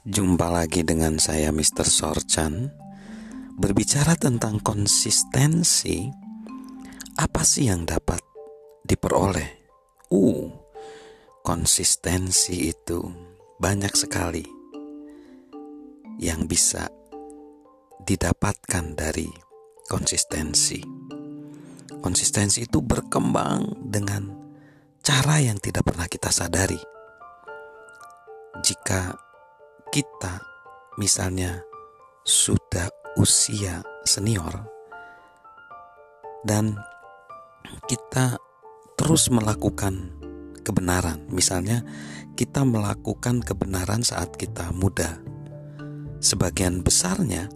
Jumpa lagi dengan saya Mr. Sorchan Berbicara tentang konsistensi Apa sih yang dapat diperoleh? Uh, konsistensi itu banyak sekali Yang bisa didapatkan dari konsistensi Konsistensi itu berkembang dengan cara yang tidak pernah kita sadari Jika kita misalnya sudah usia senior dan kita terus melakukan kebenaran. Misalnya, kita melakukan kebenaran saat kita muda. Sebagian besarnya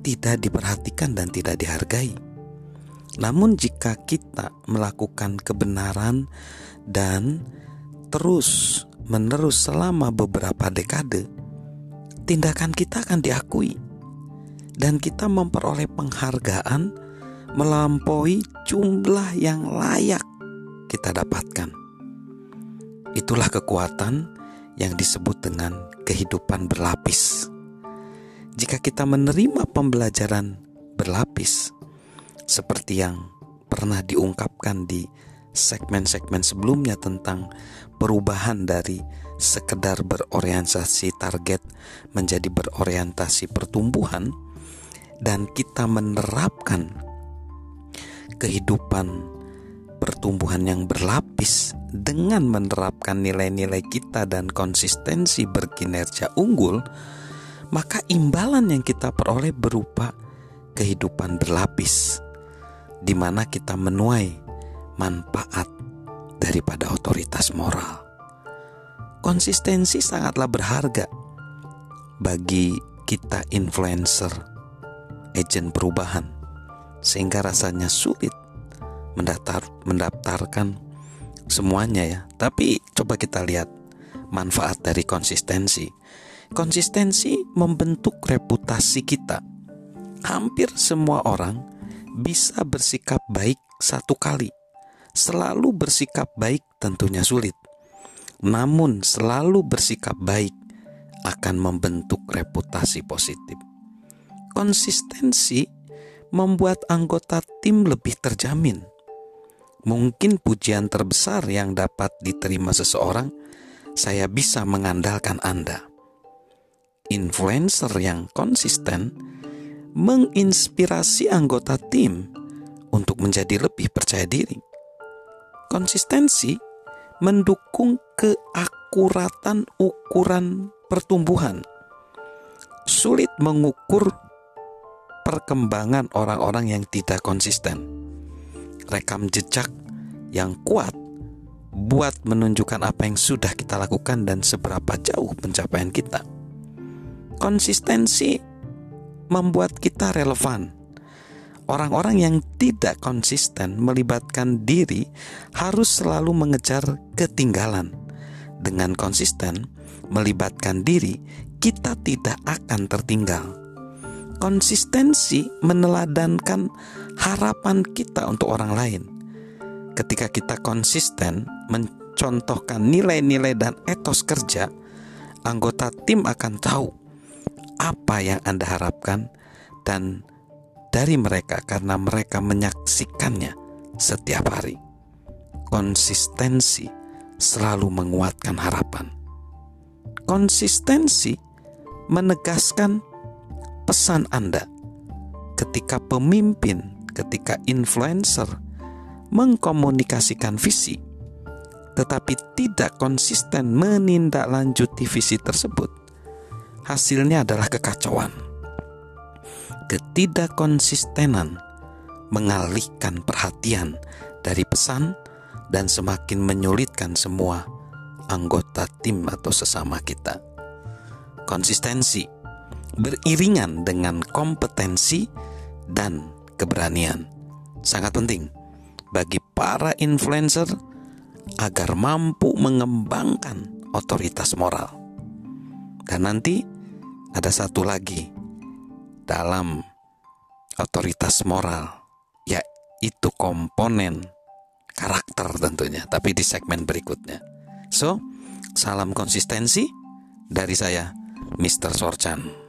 tidak diperhatikan dan tidak dihargai. Namun, jika kita melakukan kebenaran dan terus menerus selama beberapa dekade, tindakan kita akan diakui dan kita memperoleh penghargaan melampaui jumlah yang layak kita dapatkan. Itulah kekuatan yang disebut dengan kehidupan berlapis. Jika kita menerima pembelajaran berlapis, seperti yang pernah diungkapkan di segmen-segmen sebelumnya tentang perubahan dari sekedar berorientasi target menjadi berorientasi pertumbuhan dan kita menerapkan kehidupan pertumbuhan yang berlapis dengan menerapkan nilai-nilai kita dan konsistensi berkinerja unggul, maka imbalan yang kita peroleh berupa kehidupan berlapis, di mana kita menuai manfaat daripada otoritas moral. Konsistensi sangatlah berharga bagi kita influencer, agent perubahan, sehingga rasanya sulit mendaftar, mendaftarkan semuanya ya. Tapi coba kita lihat manfaat dari konsistensi. Konsistensi membentuk reputasi kita. Hampir semua orang bisa bersikap baik satu kali. Selalu bersikap baik tentunya sulit namun selalu bersikap baik akan membentuk reputasi positif. Konsistensi membuat anggota tim lebih terjamin. Mungkin pujian terbesar yang dapat diterima seseorang, saya bisa mengandalkan Anda. Influencer yang konsisten menginspirasi anggota tim untuk menjadi lebih percaya diri. Konsistensi mendukung keakuratan ukuran pertumbuhan. Sulit mengukur perkembangan orang-orang yang tidak konsisten. Rekam jejak yang kuat buat menunjukkan apa yang sudah kita lakukan dan seberapa jauh pencapaian kita. Konsistensi membuat kita relevan Orang-orang yang tidak konsisten melibatkan diri harus selalu mengejar ketinggalan. Dengan konsisten melibatkan diri, kita tidak akan tertinggal. Konsistensi meneladankan harapan kita untuk orang lain. Ketika kita konsisten mencontohkan nilai-nilai dan etos kerja, anggota tim akan tahu apa yang Anda harapkan dan dari mereka karena mereka menyaksikannya setiap hari. Konsistensi selalu menguatkan harapan. Konsistensi menegaskan pesan Anda ketika pemimpin, ketika influencer mengkomunikasikan visi, tetapi tidak konsisten menindaklanjuti visi tersebut, hasilnya adalah kekacauan ketidakkonsistenan mengalihkan perhatian dari pesan dan semakin menyulitkan semua anggota tim atau sesama kita. Konsistensi beriringan dengan kompetensi dan keberanian sangat penting bagi para influencer agar mampu mengembangkan otoritas moral. Dan nanti ada satu lagi dalam otoritas moral yaitu komponen karakter tentunya tapi di segmen berikutnya so salam konsistensi dari saya Mr. Sorchan.